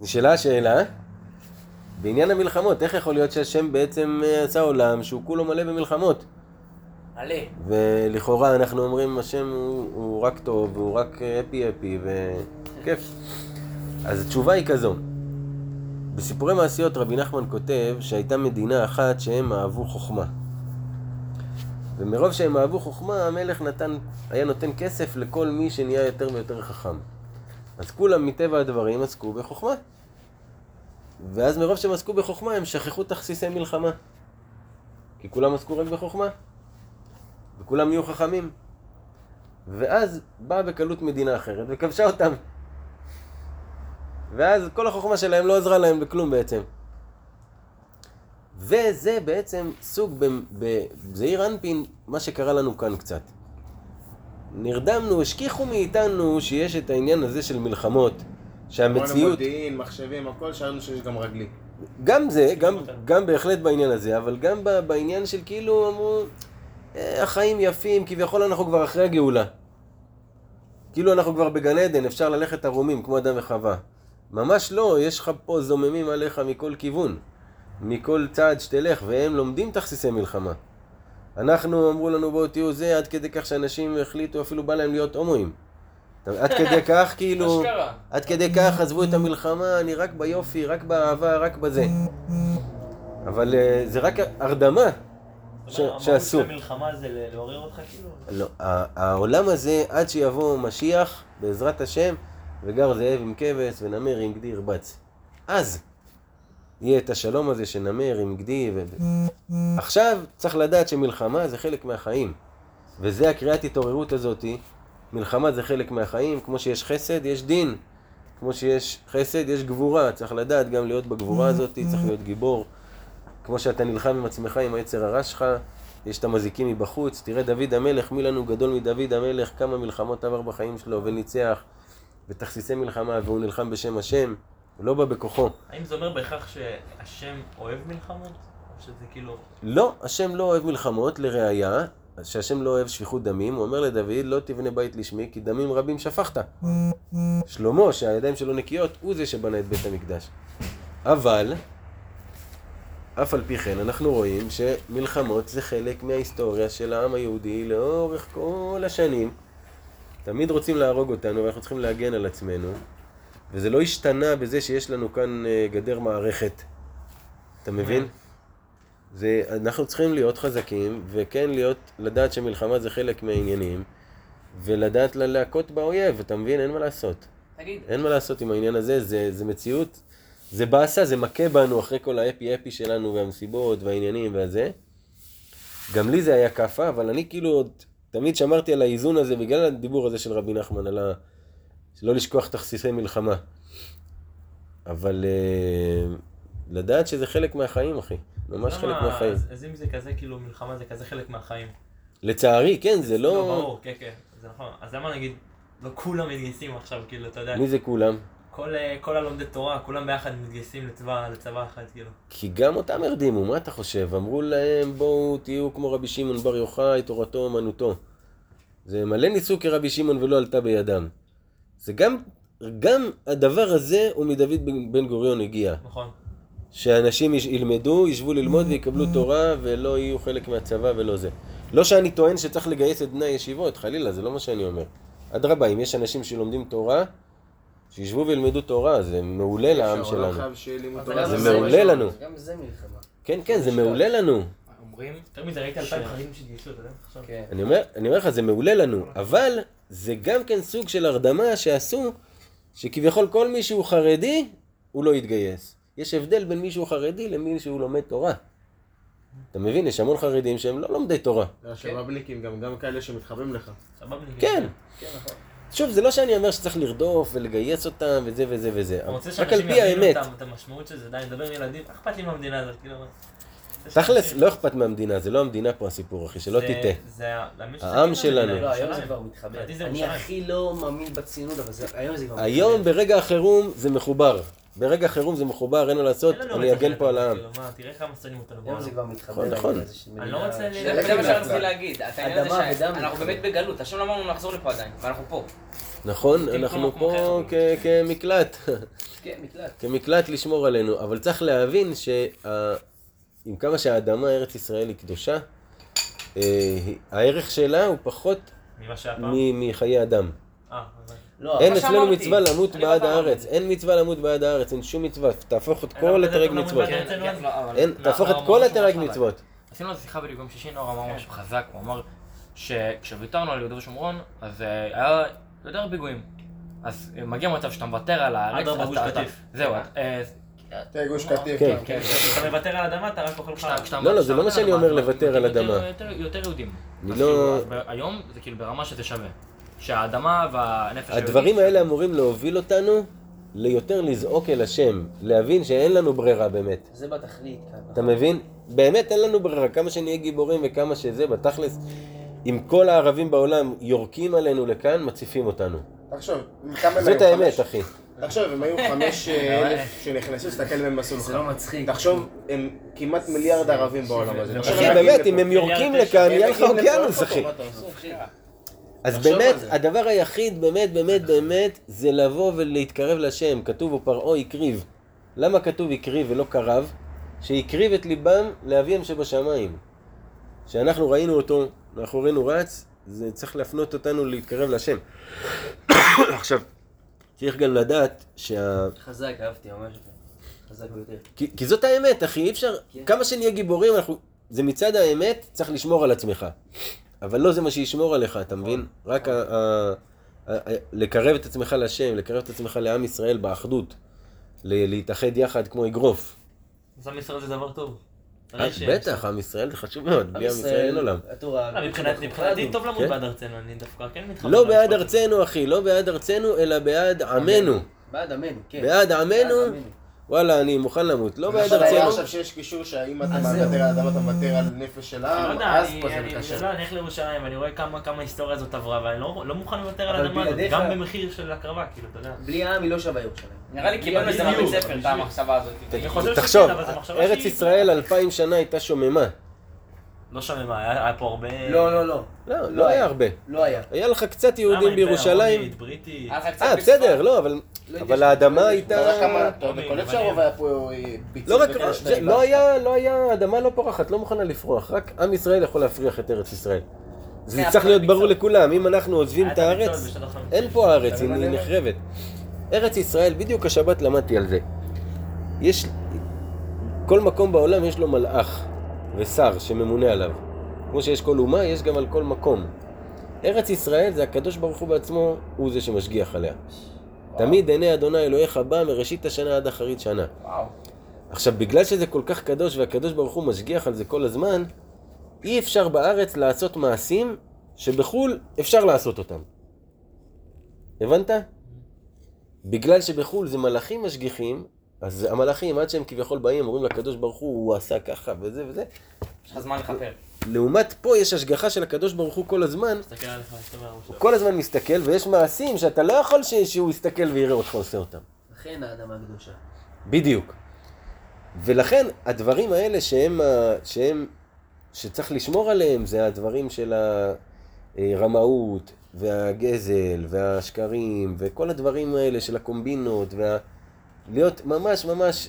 נשאלה השאלה, בעניין המלחמות, איך יכול להיות שהשם בעצם אה, עשה עולם שהוא כולו מלא במלחמות? מלא. ולכאורה אנחנו אומרים השם הוא, הוא רק טוב, והוא רק אפי אפי וכיף. אז התשובה היא כזו, בסיפורי מעשיות רבי נחמן כותב שהייתה מדינה אחת שהם אהבו חוכמה. ומרוב שהם אהבו חוכמה, המלך נתן, היה נותן כסף לכל מי שנהיה יותר ויותר חכם. אז כולם מטבע הדברים עסקו בחוכמה. ואז מרוב שהם עסקו בחוכמה, הם שכחו תכסיסי מלחמה. כי כולם עסקו רק בחוכמה. וכולם נהיו חכמים. ואז באה בקלות מדינה אחרת וכבשה אותם. ואז כל החוכמה שלהם לא עזרה להם בכלום בעצם. וזה בעצם סוג בזעיר אנפין, מה שקרה לנו כאן קצת. נרדמנו, השכיחו מאיתנו שיש את העניין הזה של מלחמות, שהמציאות... מודיעין, מחשבים, הכל, שאלנו שיש גם רגלי. גם זה, גם, גם בהחלט בעניין הזה, אבל גם בעניין של כאילו אמרו, אה, החיים יפים, כביכול אנחנו כבר אחרי הגאולה. כאילו אנחנו כבר בגן עדן, אפשר ללכת ערומים כמו אדם וחווה. ממש לא, יש לך פה זוממים עליך מכל כיוון, מכל צעד שתלך, והם לומדים תכסיסי מלחמה. אנחנו, אמרו לנו בואו תהיו זה, עד כדי כך שאנשים החליטו, אפילו בא להם להיות הומואים. עד כדי כך כאילו, עד כדי כך עזבו את המלחמה, אני רק ביופי, רק באהבה, רק בזה. אבל אה, זה רק הרדמה שעשו. המהות של המלחמה זה לעורר אותך כאילו? לא, העולם הזה, עד שיבוא משיח, בעזרת השם, וגר זאב עם כבש ונמר עם גדי ירבץ. אז יהיה את השלום הזה שנמר עם גדי ו... עכשיו צריך לדעת שמלחמה זה חלק מהחיים. וזה הקריאת התעוררות הזאתי. מלחמה זה חלק מהחיים, כמו שיש חסד, יש דין. כמו שיש חסד, יש גבורה. צריך לדעת גם להיות בגבורה הזאת, צריך להיות גיבור. כמו שאתה נלחם עם עצמך, עם היצר הרע שלך, יש את המזיקים מבחוץ. תראה דוד המלך, מי לנו גדול מדוד המלך, כמה מלחמות עבר בחיים שלו וניצח. בתכסיסי מלחמה, והוא נלחם בשם השם, הוא לא בא בכוחו. האם זה אומר בהכרח שהשם אוהב מלחמות? או שזה כאילו... לא, השם לא אוהב מלחמות, לראיה, שהשם לא אוהב שפיכות דמים, הוא אומר לדוד, לא תבנה בית לשמי, כי דמים רבים שפכת. שלמה, שהידיים שלו נקיות, הוא זה שבנה את בית המקדש. אבל, אף על פי כן, אנחנו רואים שמלחמות זה חלק מההיסטוריה של העם היהודי לאורך כל השנים. תמיד רוצים להרוג אותנו ואנחנו צריכים להגן על עצמנו וזה לא השתנה בזה שיש לנו כאן אה, גדר מערכת. אתה מבין? זה, אנחנו צריכים להיות חזקים וכן להיות, לדעת שמלחמה זה חלק מהעניינים ולדעת להכות באויב, אתה מבין? אין מה לעשות. תגיד. אין מה לעשות עם העניין הזה, זה, זה מציאות, זה באסה, זה מכה בנו אחרי כל האפי אפי שלנו והמסיבות והעניינים והזה. גם לי זה היה כאפה, אבל אני כאילו עוד תמיד שמרתי על האיזון הזה בגלל הדיבור הזה של רבי נחמן, על ה... לא לשכוח תכסיסי מלחמה. אבל uh, לדעת שזה חלק מהחיים, אחי. ממש חלק מהחיים. אז, אז אם זה כזה, כאילו, מלחמה זה כזה חלק מהחיים. לצערי, כן, זה לא... לא, ברור, כן, כן, זה נכון. אז למה נגיד, לא כולם מתגייסים עכשיו, כאילו, אתה יודע... מי זה כולם? כל, אה, כל הלומדי תורה, כולם ביחד מתגייסים לצבא, לצבא אחד, כאילו. כי גם אותם הרדימו, מה אתה חושב? אמרו להם, בואו תהיו כמו רבי שמעון בר יוחאי, תורתו אומנותו. זה מלא ניסו כרבי שמעון ולא עלתה בידם. זה גם, גם הדבר הזה הוא מדוד בן גוריון הגיע. נכון. שאנשים ילמדו, ישבו ללמוד ויקבלו תורה ולא יהיו חלק מהצבא ולא זה. לא שאני טוען שצריך לגייס את בני הישיבות, חלילה, זה לא מה שאני אומר. אדרבה, אם יש אנשים שלומדים תורה, שישבו וילמדו תורה, זה מעולה לעם שלנו. זה מעולה לנו. גם זה מלחמה. כן, כן, זה מעולה לנו. אומרים, יותר מזה ראיתי אלפיים חרדים שהתגייסו, אתה יודע. אני אומר לך, זה מעולה לנו, אבל זה גם כן סוג של הרדמה שעשו, שכביכול כל מי שהוא חרדי, הוא לא יתגייס. יש הבדל בין מישהו חרדי למי שהוא לומד תורה. אתה מבין? יש המון חרדים שהם לא לומדי תורה. שבבניקים, גם כאלה שמתחברים לך. כן. שוב, זה לא שאני אומר שצריך לרדוף ולגייס אותם וזה וזה וזה. רק על פי האמת. את המשמעות של זה, די, נדבר עם ילדים, אכפת לי מהמדינה הזאת, כאילו... תכלס, לא אכפת מהמדינה, זה לא המדינה פה הסיפור, אחי, שלא תטעה. העם שלנו. לא, היום זה כבר מתחבר. אני הכי לא מאמין בציונות, אבל היום זה כבר מתחבר. היום, ברגע החירום, זה מחובר. ברגע חירום זה מחובר, אין מה לעשות, אין לנו אני רצח אגן פה על העם. כאילו, תראה כמה שונאים אותנו היום זה בעולם. כבר מתחבר. נכון, נכון. אני לא רוצה זה מה שרציתי להגיד, אדמה ודם. שאנחנו באמת בגלות, השם לא אמר לנו לחזור לפה עדיין, ואנחנו פה. נכון, אנחנו. פה כמקלט, כן, מקלט. כמקלט לשמור עלינו, אבל צריך להבין שעם כמה שהאדמה, ארץ ישראל היא קדושה, אה, הערך שלה הוא פחות מחיי אדם. אה. לא, אין אצלנו. מצווה למות בעד לא פעם הארץ, אין מצווה למות בעד הארץ, אין שום מצווה, תהפוך את כל התרג מצוות. בעד. כן, כן, תהפוך את כל התרג מצוות. עשינו על זה שיחה בדיוק ביום שישי, נאור אמר משהו חזק, הוא אמר שכשוויתרנו על יהודה ושומרון, אז אה, היה יותר פיגועים. אז מגיע מצב שאתה מוותר על הארץ. זהו, תהיה גוש קטיף. כן. כן, כשאתה מוותר על אדמה, אתה רק אוכל חלב. לא, לא, זה לא מה שאני אומר לוותר על אדמה. יותר- יהודים. אני לא- היום זה כאילו ברמה שזה שווה. שהאדמה והנפש הדברים האלה אמורים להוביל אותנו ליותר לזעוק אל השם, להבין שאין לנו ברירה באמת. זה בתכלית כאן. אתה מבין? באמת אין לנו ברירה, כמה שנהיה גיבורים וכמה שזה, בתכלס, אם כל הערבים בעולם יורקים עלינו לכאן, מציפים אותנו. תחשוב, כמה זאת? האמת? אחי. תחשוב, הם היו חמש אה, אלף שנכנסו, תסתכל מה הם עשו לך. זה לא מצחיק. תחשוב, הם כמעט מיליארד ערבים בעולם הזה. אחי, באמת, אם הם. יורקים לכאן, יהיה לך אוקיינוס, אחי. אז באמת. הדבר היחיד, באמת, באמת, באמת, זה לבוא ולהתקרב להשם. כתוב, ופרעה הקריב. למה כתוב הקריב ולא קרב? שהקריב את ליבם לאביהם שבשמיים. שאנחנו ראינו אותו, מאחורינו רץ, זה צריך להפנות אותנו להתקרב להשם. עכשיו, צריך גם לדעת שה... חזק, אהבתי ממש את זה. חזק ביותר. כי, כי זאת האמת, אחי, אי אפשר, כן. כמה שנהיה גיבורים, אנחנו, זה מצד האמת, צריך לשמור על עצמך. אבל לא זה מה שישמור עליך, אתה מבין? רק ה, ה, ה, ה, לקרב את עצמך להשם, לקרב את עצמך לעם ישראל באחדות. ל- להתאחד יחד כמו אגרוף. אז עם ישראל זה דבר טוב. אה, בטח, עם ישראל זה חשוב מאוד, בלי עם ישראל אין עולם. מבחינת- מבחינתי טוב למות כן? בעד ארצנו, אני דווקא כן מתחבר. לא בעד. ארצנו, אחי, לא בעד ארצנו, אלא בעד עמנו. בעד עמנו, כן. בעד עמנו, וואלה, אני מוכן למות. לא בעד אבל ארצנו. עכשיו שיש קישור שהאם אתה. מוותר על אדמה, אתה מוותר על נפש של אני לא העם, יודע, אז אני- פה זה אני מקשר. לא, אני הולך לירושלים ואני רואה כמה כמה ההיסטוריה הזאת עברה ואני לא לא מוכן לוותר על האדמה הזאת, גם במחיר של הקרבה, כאילו, אתה יודע. בלי העם היא לא שווה ירושלים. נראה לי קיבלנו את זה בדיוק, מהבית ספר, את המחשבה הזאת. אני תחשוב, ארץ ישראל אלפיים שנה הייתה שוממה. לא שומע, היה היה פה הרבה... לא, לא, לא. לא, לא לא היה היה. הרבה. לא היה. היה לך קצת למה, יהודים בירושלים. לך קצת אה. בסדר, לא, אבל לא אבל האדמה לא הייתה... קולט לבנים. שהרוב היה פה אה, ביצים לא רק, וכאלה שאתה לא. היה, לא היה, אדמה לא פורחת, לא מוכנה לפרוח, רק עם ישראל יכול להפריח את ארץ ישראל. זה צריך להיות ברור. לכולם, אם אנחנו עוזבים את הארץ. אין פה הארץ, היא מה? נחרבת. ארץ ישראל, בדיוק השבת למדתי על זה. יש, כל מקום בעולם יש לו מלאך ושר שממונה עליו. כמו שיש כל אומה, יש גם על כל מקום. ארץ ישראל זה הקדוש ברוך הוא בעצמו, הוא זה שמשגיח עליה. תמיד עיני אדוני אלוהיך בא מראשית השנה עד אחרית שנה. וואו. עכשיו, בגלל שזה כל כך קדוש והקדוש ברוך הוא משגיח על זה כל הזמן, אי אפשר בארץ לעשות מעשים שבחו"ל אפשר לעשות אותם. הבנת? בגלל שבחו"ל זה מלאכים משגיחים, אז המלאכים, עד שהם כביכול באים, אומרים לקדוש ברוך הוא, הוא עשה ככה וזה וזה. יש לך זמן לכפר. לעומת פה יש השגחה של הקדוש ברוך הוא כל הזמן, הוא כל הזמן מסתכל, ויש מעשים שאתה לא יכול ש... שהוא יסתכל ויראה אותך עושה אותם. לכן האדמה הקדושה. בדיוק. ולכן הדברים האלה שהם, שהם, שצריך לשמור עליהם, זה הדברים של הרמאות, והגזל, והשקרים, וכל הדברים האלה של הקומבינות, וה... להיות ממש ממש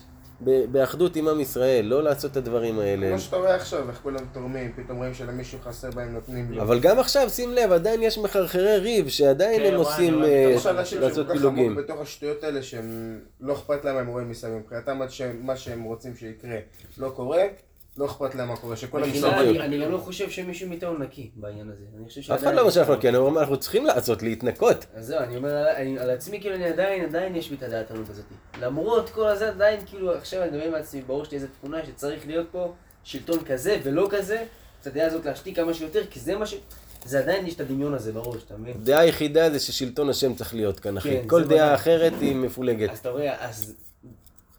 באחדות עם עם ישראל, לא לעשות את הדברים האלה. כמו שאתה רואה עכשיו, איך כולם תורמים, פתאום רואים שלמישהו חסר בהם נותנים לו. אבל גם עכשיו, שים לב, עדיין יש מחרחרי ריב, שעדיין כן, הם עושים אה, יש אנשים לעשות שכל כך פילוגים. בתוך השטויות האלה שהם לא אכפת להם הם רואים מסביב. מבחינתם שמה שהם רוצים שיקרה לא קורה, לא אכפת להם מה קורה. אני מסביב. לא- אני- גם לא חושב שמישהו מאיתנו נקי בעניין הזה. אני חושב אף שעדיין... אחד לא אומר שאנחנו כי אני אומר, אנחנו צריכים לעשות, להתנקות. אז זהו, אני אומר על- עצמי, כאילו, אני עדיין, עדיין יש בי את הדעתנות הזאת. למרות כל הזה, עדיין, כאילו, עכשיו אני מדבר עם עצמי, ברור שלי איזה תכונה שצריך להיות פה שלטון כזה ולא כזה, את הדעה הזאת להשתיק כמה שיותר, כי זה מה ש... זה עדיין יש את הדמיון הזה בראש, אתה מבין? דעה היחידה זה ששלטון השם צריך להיות כאן, אחי. כן, כל דעה. אחרת היא מפולגת. אז אתה רואה, אז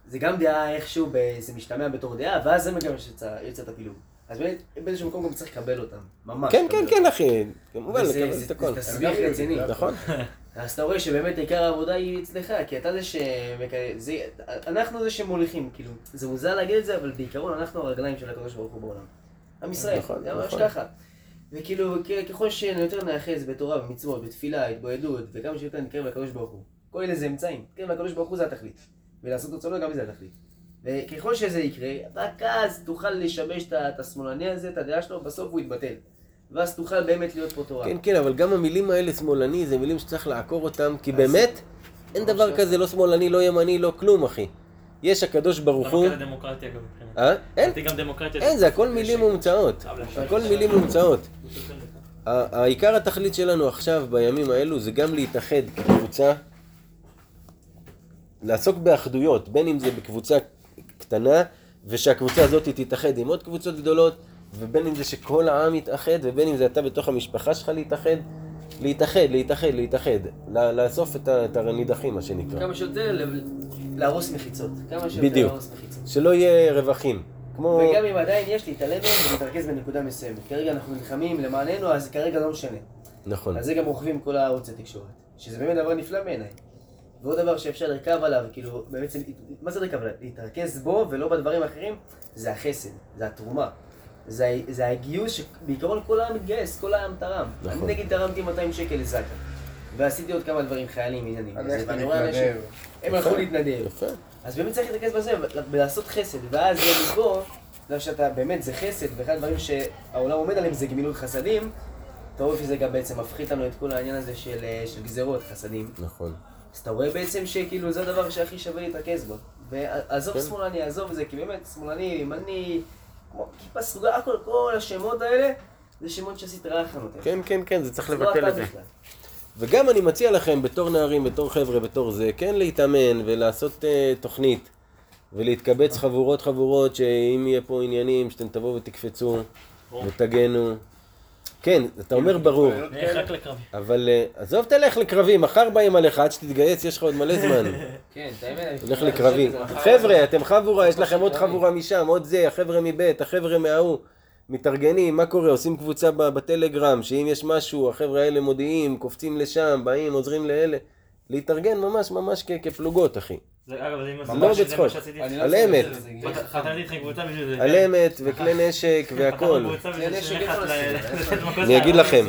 זה גם דעה איכשהו, ב- זה משתמע בתור דעה, ואז זה גם שיוצא את הפילוג. אז באמת, באיזשהו מקום גם צריך לקבל אותם, ממש. כן, כן. כן, אחי. כמובן, לקבל זה- את הכל. זה תסביך רציני. נכון. אז אתה רואה שבאמת עיקר העבודה היא אצלך, כי אתה זה ש... זה... אנחנו זה שמוליכים, כאילו, זה מוזר להגיד את זה, אבל בעיקרון אנחנו הרגליים של הקדוש ברוך הוא בעולם. עם ישראל, נכון, זה ממש נכון. ככה. וכאילו, ככל שיותר נאחז בתורה, במצוות, בתפילה, התבודדות, וכמה שיותר נתקרב לקדוש ברוך הוא. כל אלה זה אמצעים, כן, לקדוש ברוך הוא זה התכלית. ולעשות רצונו גם זה התכלית. וככל שזה יקרה, רק אז תוכל לשבש את השמאלני הזה, את הדעה שלו, בסוף הוא יתבטל. ואז תוכל באמת להיות פה תורה. כן, כן, אבל גם המילים האלה שמאלני זה מילים שצריך לעקור אותם, כי אז- באמת אין דבר לא. כזה, לא שמאלני, לא ימני, לא כלום, אחי. יש הקדוש ברוך הוא... למה כזה דמוקרטיה גם מבחינתי? אה? אין, גם דמוקרטיה. אין, זה הכל מילים מומצאות. הכל מילים מומצאות. העיקר התכלית שלנו עכשיו, בימים האלו, זה גם להתאחד כקבוצה, לעסוק באחדויות, בין אם זה בקבוצה קטנה, ושהקבוצה הזאת תתאחד עם עוד קבוצות גדולות, ובין אם זה שכל העם יתאחד, ובין אם זה אתה בתוך המשפחה שלך להתאחד, להתאחד, להתאחד, להתאחד, לאסוף את הנידחים, מה שנקרא. כמה שיותר להרוס מחיצות. כמה שיותר בדיוק. להרוס מחיצות. שלא יהיה רווחים. כמו... וגם אם עדיין יש להתעלם מהם ולהתרכז בנקודה מסוימת. כרגע אנחנו נלחמים למעננו, אז כרגע לא משנה. נכון. על זה גם רוכבים כל הערוץ התקשורת. שזה באמת דבר נפלא בעיניי. ועוד דבר שאפשר לרכב עליו, כאילו, בעצם, מה זה לרכב עליו? להתרכז בו ולא בדברים האחרים, זה החסד, זה התרומה. זה, זה הגיוס שבעיקרון כל העם מתגייס, כל העם תרם. נכון. אני נגיד תרמתי 200 שקל לזקה. ועשיתי עוד כמה דברים, חיילים, עניינים. ואני רואה אנשים-. הם הלכו להתנדב. יפה. אז באמת צריך להתרכז בזה, ולעשות חסד, ואז מפה, בגלל שאתה באמת, זה חסד, ואחד הדברים שהעולם עומד עליהם זה גמילות חסדים, אתה רואה שזה גם בעצם מפחית לנו את כל העניין הזה של, אה, של גזרות, חסדים. נכון. אז אתה רואה בעצם שכאילו זה הדבר שהכי שווה להתרכז בו. ועזוב כן. שמאלני, עזוב את זה, כי באמת, שמאלני, ימני, כמו כיפה סרוגה, הכל, כל השמות האלה, זה שמות שהסדרה לך נותנת. כן, כן, כן, זה צריך לא לבטל את זה. וגם אני מציע לכם, בתור נערים, בתור חבר'ה, בתור זה, כן להתאמן ולעשות uh, תוכנית ולהתקבץ חבורות חבורות, שאם יהיה פה עניינים, שאתם תבואו ותקפצו ותגנו. כן, אתה אומר ברור, רק לקרבי. אבל uh, עזוב תלך לקרבי, מחר באים עליך, עד שתתגייס יש לך עוד מלא זמן. כן, את האמת. לקרבי. חבר'ה, אתם חבורה, יש לכם עוד חבורה משם, עוד זה, החבר'ה מבית, החבר'ה מההוא. מתארגנים, מה קורה? עושים קבוצה ב- בטלגרם, שאם יש משהו, החבר'ה האלה מודיעים, קופצים לשם, באים, עוזרים לאלה. להתארגן ממש ממש כ- כפלוגות, אחי. זה- אגב, זה לא מה בצחוק. על אמת. על אמת וכלי נשק והכל. אני אגיד לכם.